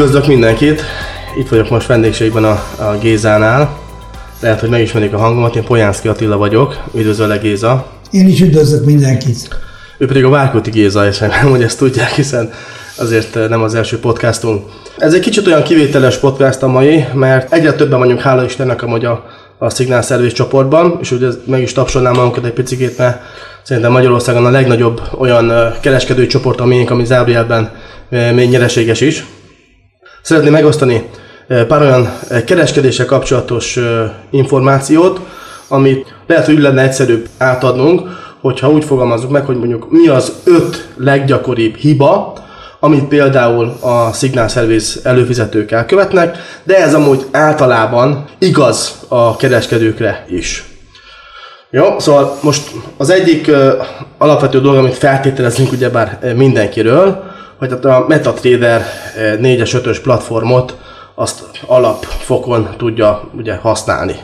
Üdvözlök mindenkit! Itt vagyok most vendégségben a, a Gézánál. Lehet, hogy megismerik a hangomat, én Polyánszki Attila vagyok. Üdvözöllek Géza! Én is üdvözlök mindenkit! Ő pedig a Várkóti Géza, és nem, hogy ezt tudják, hiszen azért nem az első podcastunk. Ez egy kicsit olyan kivételes podcast a mai, mert egyre többen vagyunk, hála Istennek, amúgy a, a Signal Service csoportban, és ugye meg is tapsolnám magunkat egy picit, mert szerintem Magyarországon a legnagyobb olyan kereskedői csoport, amink, ami zárójelben még nyereséges is. Szeretném megosztani pár olyan kereskedéssel kapcsolatos információt, amit lehet, hogy lenne egyszerűbb átadnunk, hogyha úgy fogalmazzuk meg, hogy mondjuk mi az öt leggyakoribb hiba, amit például a Signal Service előfizetők elkövetnek, de ez amúgy általában igaz a kereskedőkre is. Jó, szóval most az egyik uh, alapvető dolog, amit feltételezünk ugyebár mindenkiről, hogy a MetaTrader 4-es, 5-ös platformot azt alapfokon tudja ugye használni.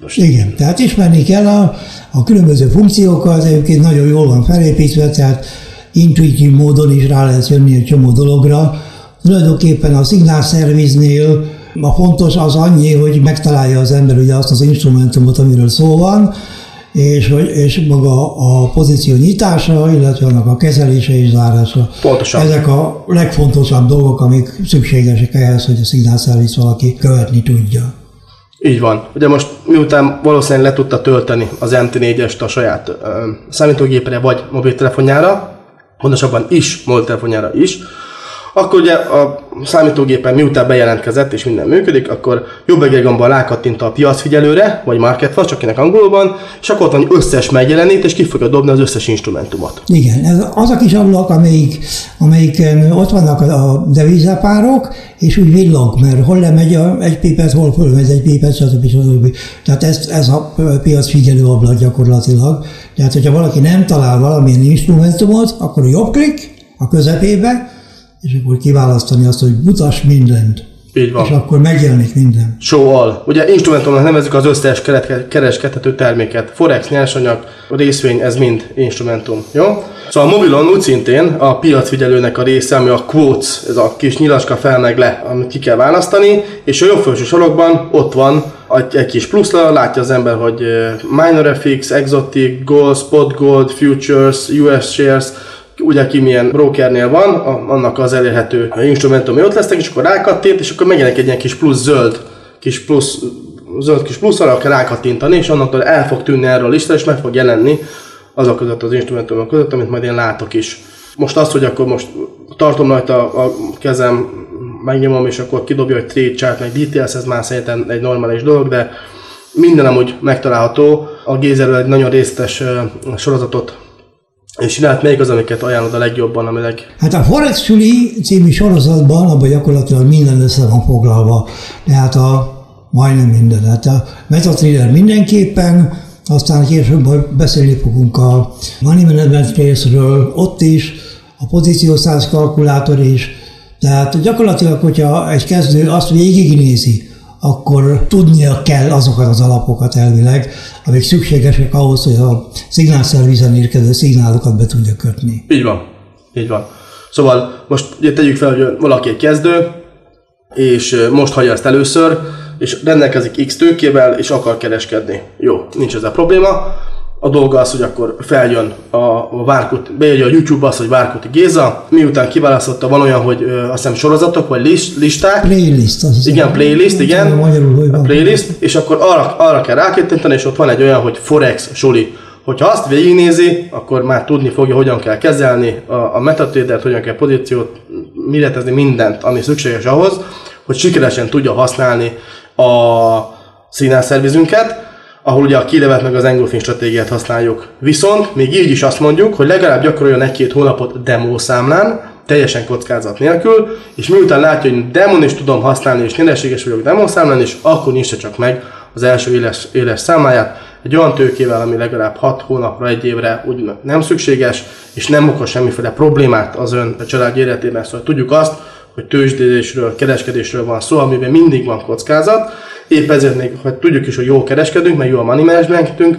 Most. Igen, tehát ismerni kell a, a különböző funkciókat, egyébként nagyon jól van felépítve, tehát intuitív módon is rá lehet jönni egy csomó dologra. Tulajdonképpen a Signal Service-nél a fontos az annyi, hogy megtalálja az ember ugye azt az instrumentumot, amiről szó van, és, és maga a pozíció nyitása, illetve annak a kezelése és zárása. Pontosan. Ezek a legfontosabb dolgok, amik szükségesek ehhez, hogy a Service valaki követni tudja. Így van. Ugye most miután valószínűleg le tudta tölteni az MT4-est a saját ö, számítógépre vagy mobiltelefonjára, pontosabban is mobiltelefonjára is, akkor ugye a számítógépen miután bejelentkezett és minden működik, akkor jobb egérgombbal rákattint a piacfigyelőre, vagy market csak kinek angolban, és akkor ott van összes megjelenít, és ki fogja dobni az összes instrumentumot. Igen, ez az a kis ablak, amelyik, amelyik ott vannak a devizápárok, és úgy villog, mert hol lemegy a, egy pipet, hol fölmegy egy pipet, stb. stb. Tehát ez, ez a piacfigyelő ablak gyakorlatilag. Tehát, hogyha valaki nem talál valamilyen instrumentumot, akkor jobb klik a közepébe, és akkor kiválasztani azt, hogy mutas mindent. Így van. És akkor megjelenik minden. All. Ugye instrumentumnak nevezzük az összes kereskedhető terméket. Forex, nyersanyag, részvény, ez mind instrumentum. Jó? Szóval a mobilon úgy szintén a piacfigyelőnek a része, ami a quotes, ez a kis nyilaska fel meg le, amit ki kell választani, és a jobb felső sorokban ott van egy, egy kis pluszla, látja az ember, hogy Minor FX, Exotic, Gold, Spot Gold, Futures, US Shares, ugye ki milyen brokernél van, annak az elérhető instrumentumai ott lesznek, és akkor rákattint, és akkor megjelenik egy ilyen kis plusz zöld, kis plusz, zöld kis plusz, arra kell rákattintani, és annaktól el fog tűnni erről a lista, és meg fog jelenni azok között az instrumentumok között, amit majd én látok is. Most azt, hogy akkor most tartom rajta a kezem, megnyomom, és akkor kidobja, hogy trade chart, meg details, ez már szerintem egy normális dolog, de minden amúgy megtalálható. A Gézerről egy nagyon részletes sorozatot és csinált még az, amiket ajánlod a legjobban, aminek... Hát a Forex Suli című sorozatban abban gyakorlatilag minden össze van foglalva. Tehát a majdnem minden. Hát a MetaTrader mindenképpen, aztán később beszélni fogunk a Money Management részről, ott is, a pozíciószáz kalkulátor is. Tehát gyakorlatilag, hogyha egy kezdő azt végignézi, akkor tudnia kell azokat az alapokat elvileg, amik szükségesek ahhoz, hogy a szignálszervizen érkező szignálokat be tudja kötni. Így van. Így van. Szóval most ugye tegyük fel, hogy valaki egy kezdő, és most hagyja ezt először, és rendelkezik X tőkével, és akar kereskedni. Jó, nincs ez a probléma a dolga az, hogy akkor feljön a, a Várkut, beírja a YouTube azt, hogy Várkuti Géza, miután kiválasztotta, van olyan, hogy ö, azt hiszem sorozatok, vagy list, listák. Playlist, az Igen, playlist, igen. Magyarul, hogy van. Playlist, és akkor arra, arra kell rákéttenteni, és ott van egy olyan, hogy Forex Soli. Hogyha azt végignézi, akkor már tudni fogja, hogyan kell kezelni a, a metatrader hogyan kell pozíciót, méretezni mindent, ami szükséges ahhoz, hogy sikeresen tudja használni a színálszervizünket, ahol ugye a kilevet meg az engulfing stratégiát használjuk. Viszont még így is azt mondjuk, hogy legalább gyakoroljon egy-két hónapot demo számlán, teljesen kockázat nélkül, és miután látja, hogy demon is tudom használni, és nyereséges vagyok demo számlán, és akkor nyissa csak meg az első éles, éles számáját, egy olyan tőkével, ami legalább 6 hónapra, egy évre úgy nem szükséges, és nem okoz semmiféle problémát az ön a család életében. Szóval tudjuk azt, hogy tőzsdésről, kereskedésről van szó, amiben mindig van kockázat, Épp ezért még, hogy tudjuk is, hogy jól kereskedünk, meg jó a money managementünk,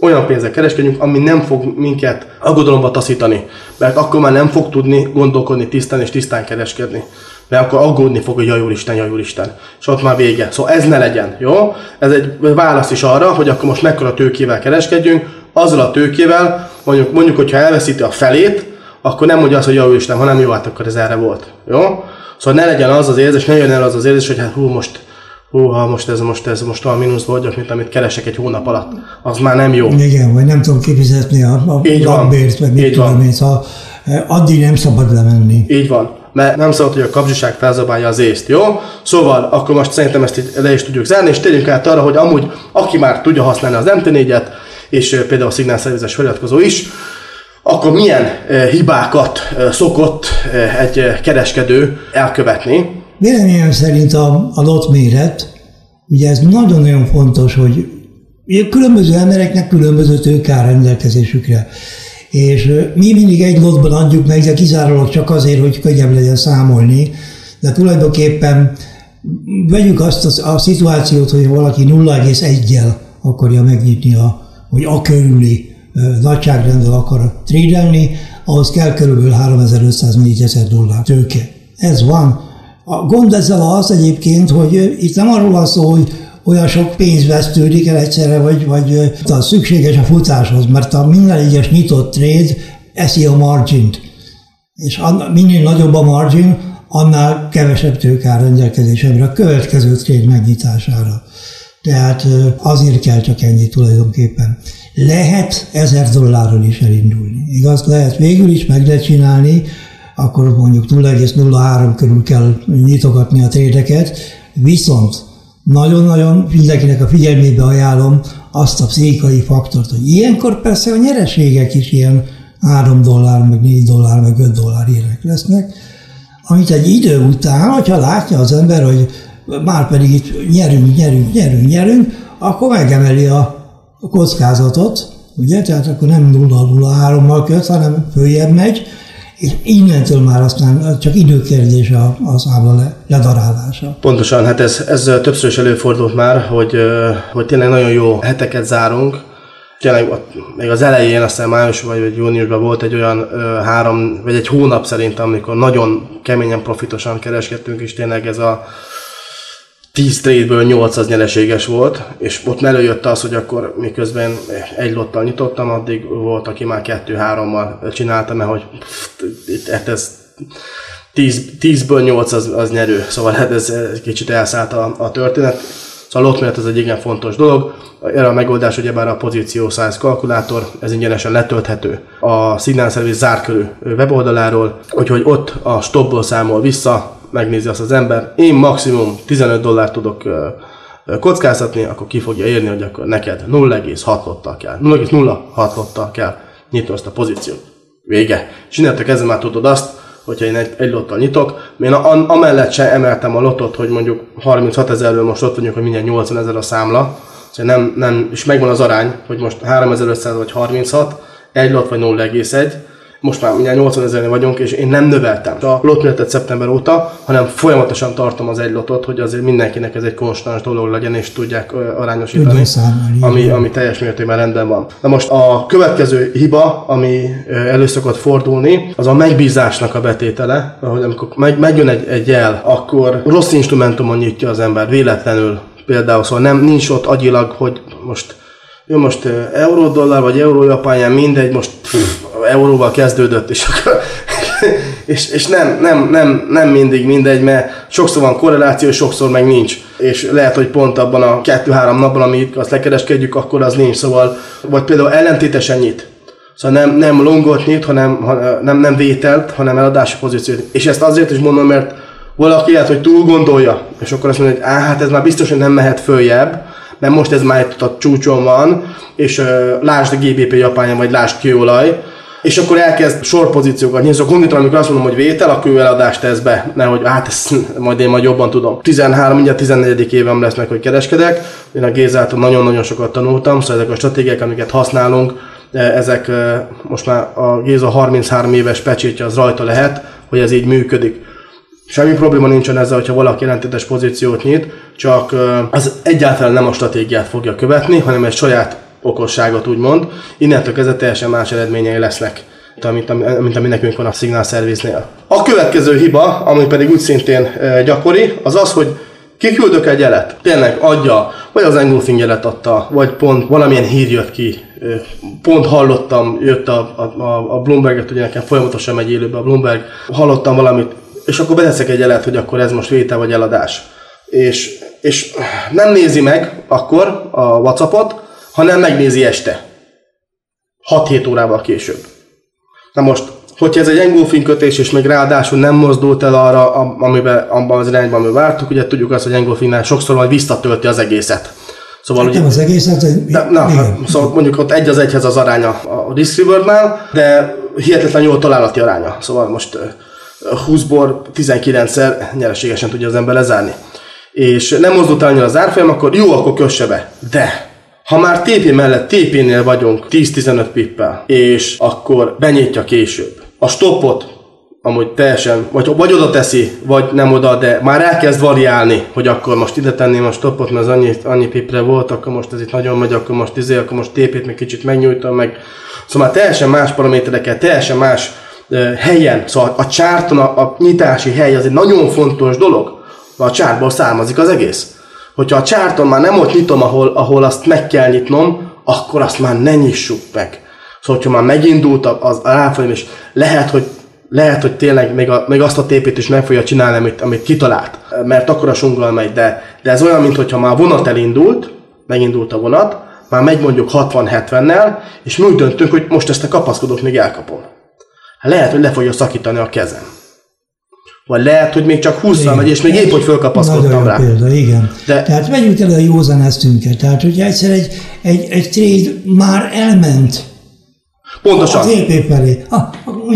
olyan pénzzel kereskedjünk, ami nem fog minket aggodalomba taszítani, mert akkor már nem fog tudni gondolkodni tisztán és tisztán kereskedni. mert akkor aggódni fog, hogy jaj úristen, jaj úristen. És ott már vége. Szóval ez ne legyen, jó? Ez egy válasz is arra, hogy akkor most mekkora tőkével kereskedjünk, azzal a tőkével, mondjuk, mondjuk hogyha elveszíti a felét, akkor nem mondja azt, hogy jaj úristen, hanem jó, hát akkor ez erre volt. Jó? Szóval ne legyen az az érzés, ne jön el az az érzés, hogy hát hú, most húha, most ez, most ez, most olyan mínuszba vagyok, mint amit keresek egy hónap alatt. Az már nem jó. Igen, vagy nem tudom kifizetni a, a Így lakbért, vagy mit Így tudom én, szóval eh, addig nem szabad lemenni. Így van. Mert nem szabad, hogy a kapzsiság felzabálja az észt, jó? Szóval akkor most szerintem ezt így le is tudjuk zárni, és térjünk át arra, hogy amúgy aki már tudja használni az MT4-et, és ö, például a szignálszervizes feliratkozó is, akkor milyen eh, hibákat eh, szokott eh, egy kereskedő elkövetni, Véleményem szerint a, a lot méret, ugye ez nagyon-nagyon fontos, hogy különböző embereknek különböző tőke áll rendelkezésükre. És mi mindig egy lotban adjuk meg, de kizárólag csak azért, hogy könnyebb legyen számolni, de tulajdonképpen vegyük azt a, a szituációt, hogy valaki 0,1-jel akarja megnyitni, a, hogy a körüli ö, nagyságrendel akar trédelni, ahhoz kell körülbelül 3500-4000 dollár tőke. Ez van. A gond ezzel az egyébként, hogy itt nem arról van szó, hogy olyan sok pénz vesztődik el egyszerre, vagy, vagy az szükséges a futáshoz, mert a minden egyes nyitott trade eszi a margint. És minél nagyobb a margin, annál kevesebb tőke áll rendelkezésemre a következő trade megnyitására. Tehát azért kell csak ennyi tulajdonképpen. Lehet 1000 dollárról is elindulni. Igaz, lehet végül is meg lehet csinálni, akkor mondjuk 0,03 körül kell nyitogatni a trédeket, viszont nagyon-nagyon mindenkinek a figyelmébe ajánlom azt a pszichikai faktort, hogy ilyenkor persze a nyereségek is ilyen 3 dollár, meg 4 dollár, meg 5 dollár érek lesznek, amit egy idő után, hogyha látja az ember, hogy már pedig itt nyerünk, nyerünk, nyerünk, nyerünk, akkor megemeli a a kockázatot, ugye, tehát akkor nem 0-0-3-mal köt, hanem följebb megy, és innentől már aztán csak időkérdés a, a számla le, ledarálása. Pontosan, hát ez, ez többször is előfordult már, hogy, hogy tényleg nagyon jó heteket zárunk. Tényleg még az elején, aztán május vagy, vagy júniusban volt egy olyan ö, három, vagy egy hónap szerintem, amikor nagyon keményen profitosan kereskedtünk, és tényleg ez a 10 trade-ből 8 az nyereséges volt, és ott előjött az, hogy akkor miközben egy lottal nyitottam, addig volt, aki már 2-3-mal csinálta, mert hogy pff, hát ez 10, 10-ből 8 az, az nyerő, szóval hát ez kicsit elszállt a, a történet. Szóval a lotméret ez egy igen fontos dolog. Erre a megoldás ugyebár a pozíció size kalkulátor, ez ingyenesen letölthető a Signal Service zárkörű weboldaláról, úgyhogy ott a stopból számol vissza, megnézi azt az ember. Én maximum 15 dollárt tudok kockáztatni, akkor ki fogja érni, hogy akkor neked 0,6 lottal kell, 0,06 lottal kell nyitni azt a pozíciót. Vége. És innentől kezdve már tudod azt, hogyha én egy, egy lottal nyitok, én a, amellett sem emeltem a lotot, hogy mondjuk 36 ezerről most ott vagyunk, hogy mindjárt 80 ezer a számla, szóval nem, nem, és megvan az arány, hogy most 3500 vagy 36, egy lot vagy 0,1, most már mindjárt 80 ezernél vagyunk, és én nem növeltem a lotméretet szeptember óta, hanem folyamatosan tartom az egy lotot, hogy azért mindenkinek ez egy konstans dolog legyen, és tudják arányosítani, ami, ami teljes mértékben rendben van. Na most a következő hiba, ami ö, elő szokott fordulni, az a megbízásnak a betétele, hogy amikor meg, megjön egy, egy jel, akkor rossz instrumentumon nyitja az ember, véletlenül. Például, szóval nem, nincs ott agyilag, hogy most jó, most euró-dollár vagy euró-japán, mindegy, most pff, euróval kezdődött, és akkor és, és nem, nem, nem, nem mindig mindegy, mert sokszor van korreláció, sokszor meg nincs. És lehet, hogy pont abban a kettő-három napban, amit azt lekereskedjük, akkor az nincs. Szóval, vagy például ellentétesen nyit. Szóval nem, nem longot nyit, hanem, ha- nem, nem vételt, hanem eladási pozíciót. És ezt azért is mondom, mert valaki lehet, hogy túl gondolja, és akkor azt mondja, hogy á, hát ez már biztos, hogy nem mehet följebb, mert most ez már itt a csúcson van, és uh, lásd a GBP Japánja, vagy lásd kőolaj, és akkor elkezd sorpozíciókat nyitni. Szóval konkrétan, amikor azt mondom, hogy vétel, akkor ő eladást tesz be, mert hogy hát ezt majd én majd jobban tudom. 13, mindjárt 14. évem lesz meg, hogy kereskedek. Én a Gézától nagyon-nagyon sokat tanultam, szóval ezek a stratégiák, amiket használunk, eh, ezek eh, most már a Géza 33 éves pecsétje az rajta lehet, hogy ez így működik. Semmi probléma nincsen ezzel, hogyha valaki ellentétes pozíciót nyit, csak az egyáltalán nem a stratégiát fogja követni, hanem egy saját okosságot úgymond. Innentől kezdve teljesen más eredményei lesznek mint, ami, mint ami nekünk van a Signal Service-nél. A következő hiba, ami pedig úgy szintén gyakori, az az, hogy kiküldök egy jelet, tényleg adja, vagy az engulfing jelet adta, vagy pont valamilyen hír jött ki, pont hallottam, jött a, a, a Bloomberg-et, ugye nekem folyamatosan megy élőbe a Bloomberg, hallottam valamit, és akkor beteszek egy jelet, hogy akkor ez most vétel vagy eladás. És, és nem nézi meg akkor a Whatsappot, hanem megnézi este. 6-7 órával később. Na most, hogyha ez egy engulfing kötés, és még ráadásul nem mozdult el arra, amiben, abban az irányban, amiben vártuk, ugye tudjuk azt, hogy engulfingnál sokszor majd visszatölti az egészet. Szóval, hát nem az egészet, de, na, hát, szóval mondjuk ott egy az egyhez az aránya a Discover-nál, de hihetetlen jó találati aránya. Szóval most 20-ból 19-szer nyereségesen tudja az ember lezárni. És nem mozdult annyira az árfolyam, akkor jó, akkor kösse be. De ha már TP mellett TP-nél vagyunk 10-15 pippel, és akkor benyitja később. A stopot amúgy teljesen, vagy, vagy oda teszi, vagy nem oda, de már elkezd variálni, hogy akkor most ide tenném a stopot, mert az annyi, annyi pipre volt, akkor most ez itt nagyon megy, akkor most izé, akkor most TP-t még kicsit megnyújtom meg. Szóval már teljesen más paramétereket, teljesen más helyen, szóval a csárton a, a nyitási hely az egy nagyon fontos dolog, a csártból származik az egész. Hogyha a csárton már nem ott nyitom, ahol, ahol azt meg kell nyitnom, akkor azt már ne nyissuk meg. Szóval, hogyha már megindult az árfolyam, és lehet, hogy lehet, hogy tényleg még, a, még azt a tépét is meg fogja csinálni, amit, amit kitalált, mert akkor a sunggal megy, de, de ez olyan, mintha már a vonat elindult, megindult a vonat, már megy mondjuk 60-70-nel, és mi úgy döntünk, hogy most ezt a kapaszkodót még elkapom. Lehet, hogy le fogja szakítani a kezem. Vagy lehet, hogy még csak 20 megy, és még épp, hogy fölkapaszkodtam rá. Példa, igen. De... Tehát vegyük el a józan eszünket. Tehát, hogyha egyszer egy, egy, egy trade már elment, Pontosan. Az EP felé. Ah,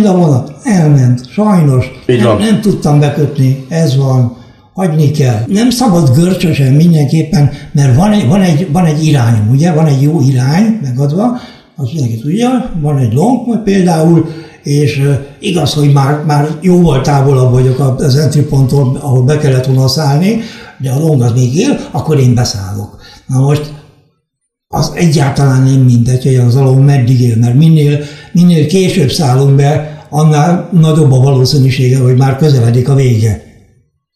a vonat, elment, sajnos. Így nem, nem tudtam bekötni, ez van, hagyni kell. Nem szabad görcsösen mindenképpen, mert van egy, van egy, van egy irány, ugye? Van egy jó irány megadva, azt mindenki tudja, van egy long például, és igaz, hogy már, már jóval távolabb vagyok az entry ponttól, ahol be kellett volna szállni, de a long az még él, akkor én beszállok. Na most az egyáltalán nem mindegy, hogy az alom meddig él, mert minél, minél később szállunk be, annál nagyobb a valószínűsége, hogy már közeledik a vége.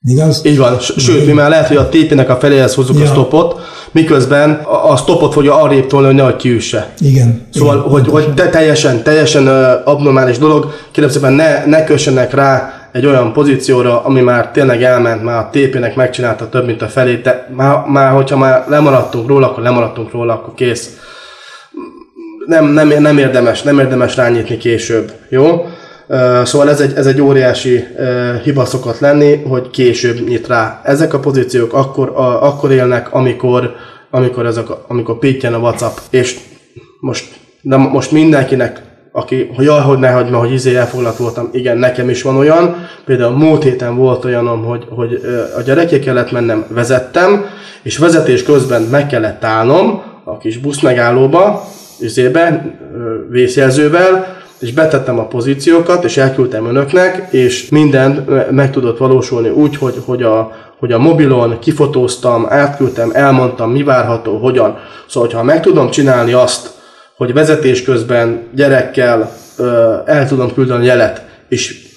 Igaz? Így van. Sőt, mi már lehet, hogy a TP-nek a feléhez hozzuk ja. a stopot, miközben a stopot fogja arrébb tolni, hogy nehogy kiüsse. Igen. Szóval, igen, hogy, hogy te, teljesen, teljesen abnormális dolog, kérem szépen ne, ne kössenek rá egy olyan pozícióra, ami már tényleg elment, már a TP-nek megcsinálta több, mint a felét, de már, már hogyha már lemaradtunk róla, akkor lemaradtunk róla, akkor kész. Nem, nem, nem érdemes, nem érdemes rányítni később, jó? Szóval ez egy, ez egy óriási hiba szokott lenni, hogy később nyit rá. Ezek a pozíciók akkor, a, akkor élnek, amikor, amikor, ezek, amikor pittyen a WhatsApp, és most, de most mindenkinek aki, hogy jaj, hogy ne hagyd mert hogy izé elfoglalt voltam. Igen, nekem is van olyan. Például múlt héten volt olyanom, hogy, hogy a gyereké kellett mennem, vezettem, és vezetés közben meg kellett állnom a kis busz megállóba, izébe, vészjelzővel, és betettem a pozíciókat, és elküldtem önöknek, és minden meg tudott valósulni úgy, hogy, hogy, a, hogy a mobilon kifotóztam, átküldtem, elmondtam, mi várható, hogyan. Szóval, ha meg tudom csinálni azt, hogy vezetés közben gyerekkel ö, el tudom küldeni jelet, és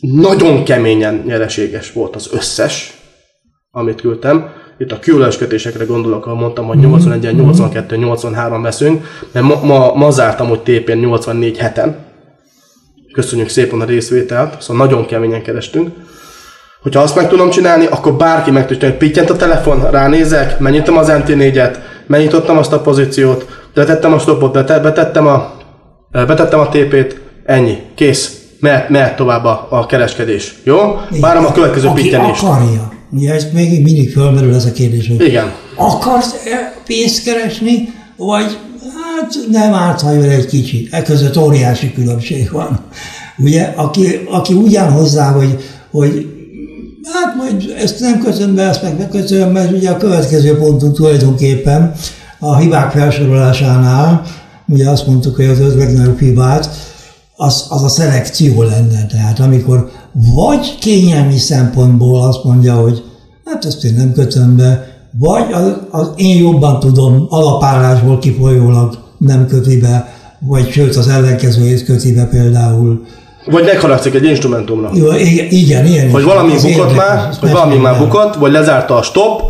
nagyon keményen nyereséges volt az összes, amit küldtem. Itt a különös kötésekre gondolok, ahol mondtam, hogy 81 82 83 veszünk, mert ma, ma, ma zártam, hogy TP-n 84 heten. Köszönjük szépen a részvételt, szóval nagyon keményen kerestünk. Hogyha azt meg tudom csinálni, akkor bárki meg tudja, hogy pittyent a telefon, ránézek, megnyitom az MT4-et, megnyitottam azt a pozíciót, betettem a stopot, betettem a, betettem a TP-t, ennyi, kész. Mehet, mehet tovább a, a kereskedés. Jó? Várom a következő Aki pittenést. akarja. Ugye ez még mindig fölmerül ez a kérdés, hogy Igen. akarsz pénzt keresni, vagy hát nem árt, ha egy kicsit. E között óriási különbség van. Ugye, aki, aki úgy áll hozzá, hogy, hogy hát majd ezt nem köszönöm be, ezt meg megköszönöm, mert ugye a következő pontunk tulajdonképpen a hibák felsorolásánál, ugye azt mondtuk, hogy az öt legnagyobb hibát, az, az a szelekció lenne. Tehát amikor vagy kényelmi szempontból azt mondja, hogy hát ezt én nem kötöm be, vagy az, az én jobban tudom, alapállásból kifolyólag nem köti be, vagy sőt az ellenkezőjét köti be például. Vagy megharagszik egy instrumentumra. Jó, igen, ilyen Hogy valami bukott már, hogy valami már bukott, vagy lezárta a stop,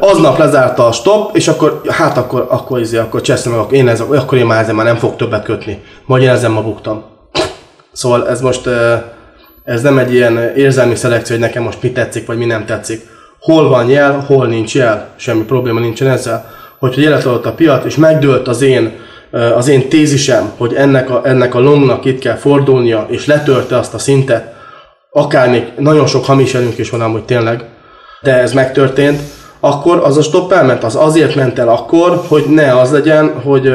aznap lezárta a stop, és akkor, hát akkor, akkor, izé, akkor cseszem meg, én, ez, akkor én már ezen már nem fog többet kötni. Majd én ezen ma buktam. Szóval ez most, ez nem egy ilyen érzelmi szelekció, hogy nekem most mi tetszik, vagy mi nem tetszik. Hol van jel, hol nincs jel, semmi probléma nincsen ezzel. Hogyha jelet adott a piac, és megdőlt az én, az én tézisem, hogy ennek a, ennek a longnak itt kell fordulnia, és letörte azt a szintet, akár még nagyon sok hamis elünk is van amúgy tényleg, de ez megtörtént, akkor az a stop elment, az azért ment el akkor, hogy ne az legyen, hogy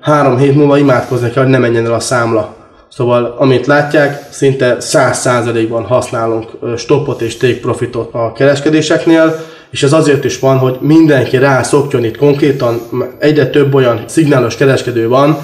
három hét múlva imádkozni kell, hogy ne menjen el a számla. Szóval, amit látják, szinte 100%-ban használunk stopot és take profitot a kereskedéseknél, és ez azért is van, hogy mindenki rá szokjon itt konkrétan, egyre több olyan szignálos kereskedő van,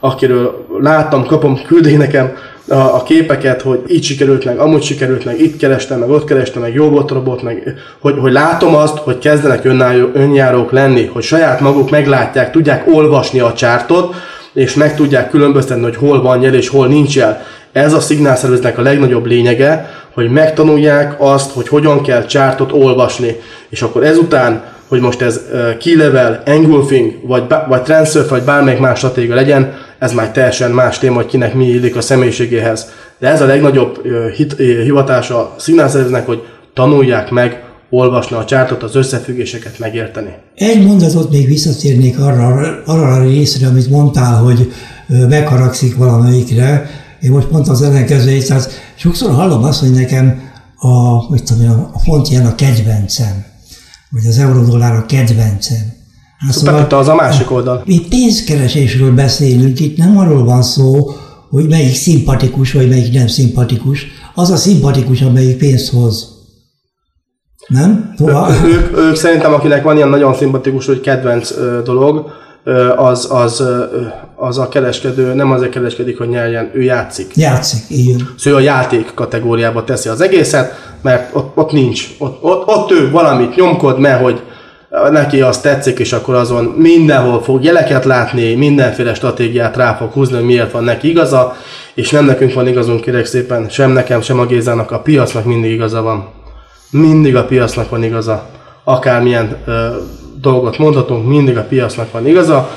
akiről láttam, kapom, küldi nekem a, a képeket, hogy így sikerült meg, amúgy sikerült meg, itt kerestem meg, ott kerestem meg, jó volt robot, meg, hogy, hogy látom azt, hogy kezdenek önálló, önjárók lenni, hogy saját maguk meglátják, tudják olvasni a csártot, és meg tudják különböztetni, hogy hol van jel és hol nincs jel. Ez a szignálszerveznek a legnagyobb lényege, hogy megtanulják azt, hogy hogyan kell csártot olvasni. És akkor ezután, hogy most ez key level, engulfing, vagy, vagy transfer, vagy bármelyik más stratégia legyen, ez már teljesen más téma, hogy kinek mi illik a személyiségéhez. De ez a legnagyobb hit, hivatása a szignálszerveznek, hogy tanulják meg olvasni a csártot, az összefüggéseket megérteni. Egy mondatot még visszatérnék arra, arra a részre, amit mondtál, hogy megharagszik valamelyikre. Én most pont az ellenkezőjét, tehát sokszor hallom azt, hogy nekem a, mit tudom, a font ilyen a kedvencem, vagy az eurodollár a kedvencem. Szóval, az a másik oldal. Mi pénzkeresésről beszélünk, itt nem arról van szó, hogy melyik szimpatikus, vagy melyik nem szimpatikus. Az a szimpatikus, amelyik pénzt hoz. Nem? Szóval... Ők, ők szerintem, akinek van ilyen nagyon szimpatikus, hogy kedvenc ö, dolog, ö, az, az, ö, az a kereskedő, nem azért kereskedik, hogy nyerjen, ő játszik. Játszik, igen. Szóval a játék kategóriába teszi az egészet, mert ott, ott nincs. Ott, ott, ott ő valamit nyomkod, mert hogy neki az tetszik, és akkor azon mindenhol fog jeleket látni, mindenféle stratégiát rá fog húzni, miért van neki igaza, és nem nekünk van igazunk, kérek szépen, sem nekem, sem a Gézának, a piacnak mindig igaza van. Mindig a piacnak van igaza. Akármilyen ö, dolgot mondhatunk, mindig a piacnak van igaza,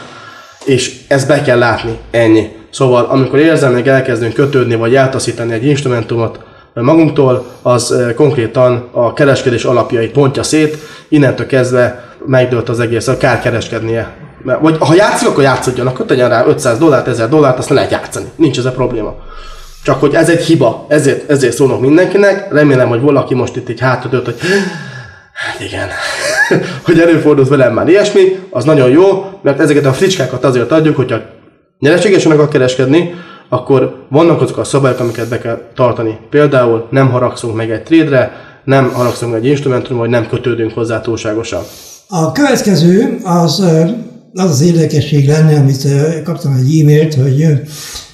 és ezt be kell látni, ennyi. Szóval amikor érzelmek elkezdünk kötődni, vagy eltaszítani egy instrumentumot, magunktól, az konkrétan a kereskedés alapjait pontja szét, innentől kezdve megdőlt az egész, a kár kereskednie. Vagy ha játszik, akkor játszodjon, akkor tegyen rá 500 dollárt, 1000 dollárt, azt lehet játszani. Nincs ez a probléma. Csak hogy ez egy hiba, ezért, ezért szólok mindenkinek, remélem, hogy valaki most itt egy hátradőlt, hogy hát igen, hogy előfordult velem már ilyesmi, az nagyon jó, mert ezeket a fricskákat azért adjuk, hogyha nyereségesen akar kereskedni, akkor vannak azok a szabályok, amiket be kell tartani. Például nem haragszunk meg egy trade nem haragszunk egy instrumentumra, vagy nem kötődünk hozzá túlságosan. A következő az az, az érdekesség lenne, amit kaptam egy e-mailt, hogy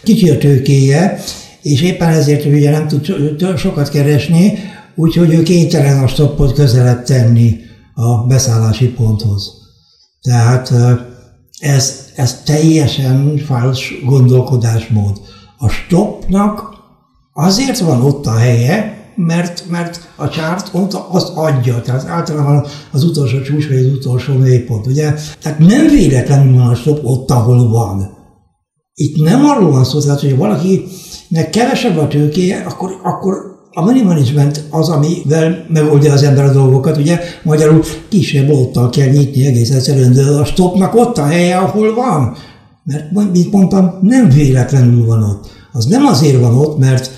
kicsi a tőkéje, és éppen ezért ugye nem tud sokat keresni, úgyhogy ő kénytelen a stoppot közelebb tenni a beszállási ponthoz. Tehát ez, ez teljesen fals gondolkodásmód. A stopnak azért van ott a helye, mert, mert a csárt ott azt adja, tehát általában az utolsó csúcs vagy az utolsó mélypont, ugye? Tehát nem véletlenül van a stop ott, ahol van. Itt nem arról van szó, tehát, hogy valakinek kevesebb a tőkéje, akkor, akkor a money management az, amivel megoldja az ember a dolgokat, ugye magyarul kisebb olttal kell nyitni egész egyszerűen, de a stopnak ott a helye, ahol van. Mert, mint mondtam, nem véletlenül van ott. Az nem azért van ott, mert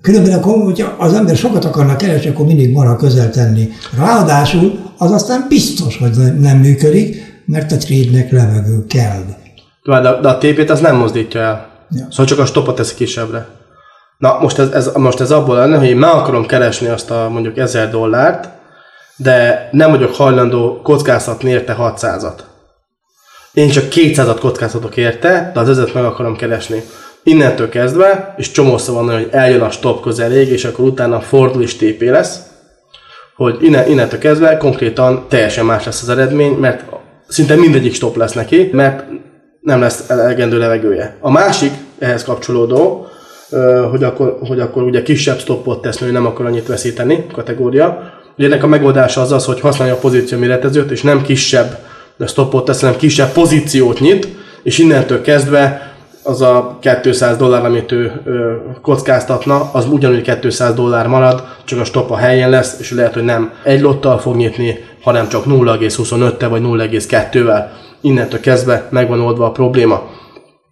különben akkor, hogyha az ember sokat akarna keresni, akkor mindig marad közel tenni. Ráadásul az aztán biztos, hogy nem működik, mert a trade-nek levegő kell. De, de a TP-t az nem mozdítja el. Ja. Szóval csak a stopot teszi kisebbre. Na, most ez, ez, most ez abból lenne, hogy én meg akarom keresni azt a mondjuk 1000 dollárt, de nem vagyok hajlandó kockáztatni érte 600-at. Én csak 200-at kockáztatok érte, de az ezet meg akarom keresni. Innentől kezdve, és csomószor van hogy eljön a stop közeléig, és akkor utána fordul is TP lesz, hogy innen, innentől kezdve konkrétan teljesen más lesz az eredmény, mert szinte mindegyik stop lesz neki, mert nem lesz elegendő levegője. A másik ehhez kapcsolódó, hogy akkor, hogy akkor ugye kisebb stoppot tesz, hogy nem akar annyit veszíteni kategória. Ugye ennek a megoldása az az, hogy használja a pozíció méretezőt, és nem kisebb stoppot tesz, hanem kisebb pozíciót nyit, és innentől kezdve az a 200 dollár, amit ő ö, kockáztatna, az ugyanúgy 200 dollár marad, csak a stop a helyén lesz, és lehet, hogy nem egy lottal fog nyitni, hanem csak 0,25-tel vagy 0,2-vel. Innentől kezdve megvan oldva a probléma.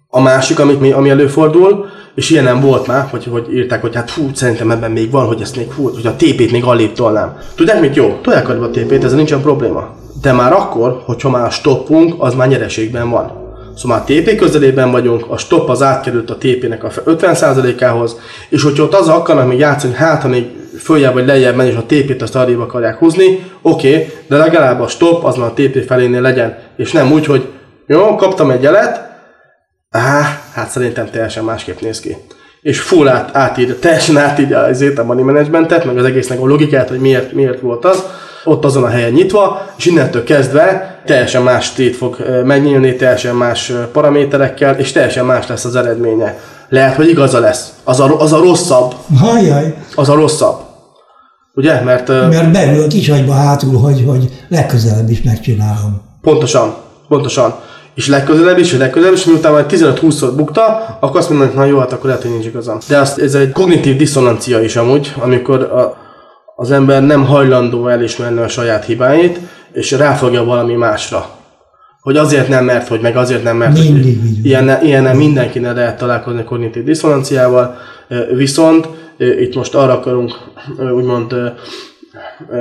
A másik, amit mi, ami előfordul, és ilyen nem volt már, hogy, hogy írták, hogy hát fú, szerintem ebben még van, hogy ezt még fú, hogy a TP-t még alébb tolnám. Tudják mit jó? Tolják a TP-t, ez nincsen probléma. De már akkor, hogyha már stoppunk, az már nyereségben van. Szóval már TP közelében vagyunk, a stop az átkerült a TP-nek a 50%-ához, és hogyha ott az akarnak még játszani, hát ha még följebb vagy lejjebb menni, és a TP-t azt arrébb akarják húzni, oké, okay, de legalább a stop az már a TP felénél legyen, és nem úgy, hogy jó, kaptam egy jelet, Á, hát szerintem teljesen másképp néz ki. És full át, átír, teljesen átírja az a money managementet, meg az egésznek a logikát, hogy miért, miért volt az, ott azon a helyen nyitva, és innentől kezdve teljesen más tét fog megnyílni, teljesen más paraméterekkel, és teljesen más lesz az eredménye. Lehet, hogy igaza lesz. Az a, az a rosszabb. Hajjaj. Az a rosszabb. Ugye? Mert, Mert belül a kisagyba hátul, hogy, hogy legközelebb is megcsinálom. Pontosan. Pontosan és legközelebb is, és legközelebb is, miután majd 15-20-szor bukta, akkor azt mondanak, na jó, hát akkor lehet, hogy nincs igazam. De azt, ez egy kognitív diszonancia is amúgy, amikor a, az ember nem hajlandó elismerni a saját hibáit, és ráfogja valami másra. Hogy azért nem mert, hogy meg azért nem mert. Mindig hogy ilyen, ilyen mindenkinek lehet találkozni a kognitív diszonanciával, viszont itt most arra akarunk úgymond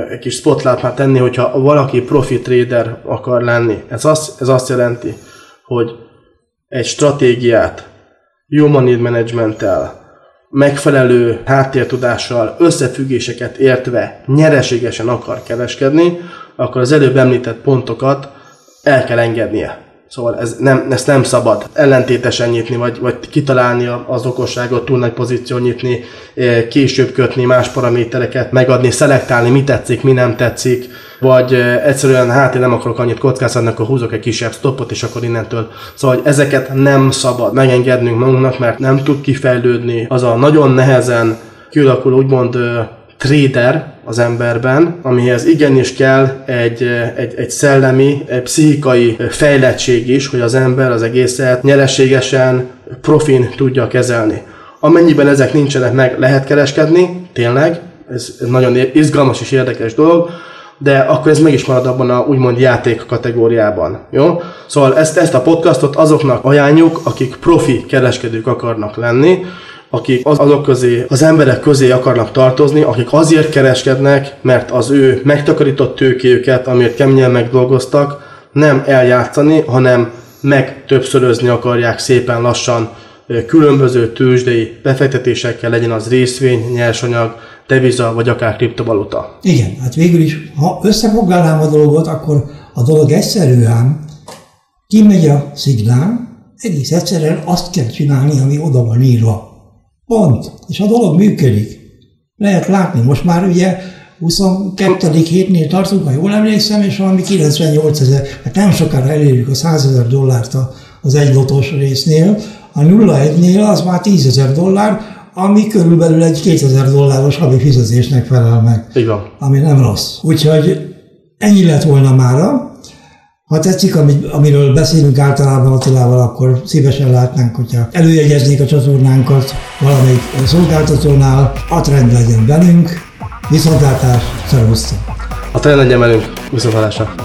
egy kis már tenni, hogyha valaki profi trader akar lenni. Ez azt, ez azt jelenti, hogy egy stratégiát jó money managementtel, megfelelő háttértudással, összefüggéseket értve nyereségesen akar kereskedni, akkor az előbb említett pontokat el kell engednie. Szóval ez nem, ezt nem szabad ellentétesen nyitni, vagy, vagy kitalálni az okosságot, túl nagy pozíció nyitni, eh, később kötni más paramétereket, megadni, szelektálni, mi tetszik, mi nem tetszik, vagy eh, egyszerűen hát én nem akarok annyit kockáztatni, akkor húzok egy kisebb stoppot, és akkor innentől. Szóval hogy ezeket nem szabad megengednünk magunknak, mert nem tud kifejlődni. Az a nagyon nehezen kialakul úgymond eh, trader az emberben, amihez igenis kell egy, egy, egy szellemi, egy pszichikai fejlettség is, hogy az ember az egészet nyereségesen, profin tudja kezelni. Amennyiben ezek nincsenek meg, lehet kereskedni, tényleg, ez nagyon izgalmas és érdekes dolog, de akkor ez meg is marad abban a úgymond játék kategóriában. Jó? Szóval ezt, ezt a podcastot azoknak ajánljuk, akik profi kereskedők akarnak lenni, akik az, azok közé, az emberek közé akarnak tartozni, akik azért kereskednek, mert az ő megtakarított tőkéjüket, amit keményen megdolgoztak, nem eljátszani, hanem megtöbbszörözni akarják szépen lassan különböző tőzsdei befektetésekkel, legyen az részvény, nyersanyag, deviza, vagy akár kriptovaluta. Igen, hát végül is, ha összefoglalnám a dolgot, akkor a dolog egyszerűen kimegy a szignál, egész egyszerűen azt kell csinálni, ami oda van írva. Pont. És a dolog működik. Lehet látni. Most már ugye 22. hétnél tartunk, ha jól emlékszem, és valami 98 ezer, hát nem sokára elérjük a 100 ezer dollárt az egy lotos résznél. A 0-1-nél az már 10 ezer dollár, ami körülbelül egy 2000 dolláros havi fizetésnek felel meg. Így van. Ami nem rossz. Úgyhogy ennyi lett volna mára. Ha tetszik, amiről beszélünk általában Attilával, akkor szívesen látnánk, hogyha előjegyeznék a csatornánkat valamelyik szolgáltatónál, a trend legyen velünk, viszontlátás, szervusztok! A trend legyen velünk, viszontlátásra!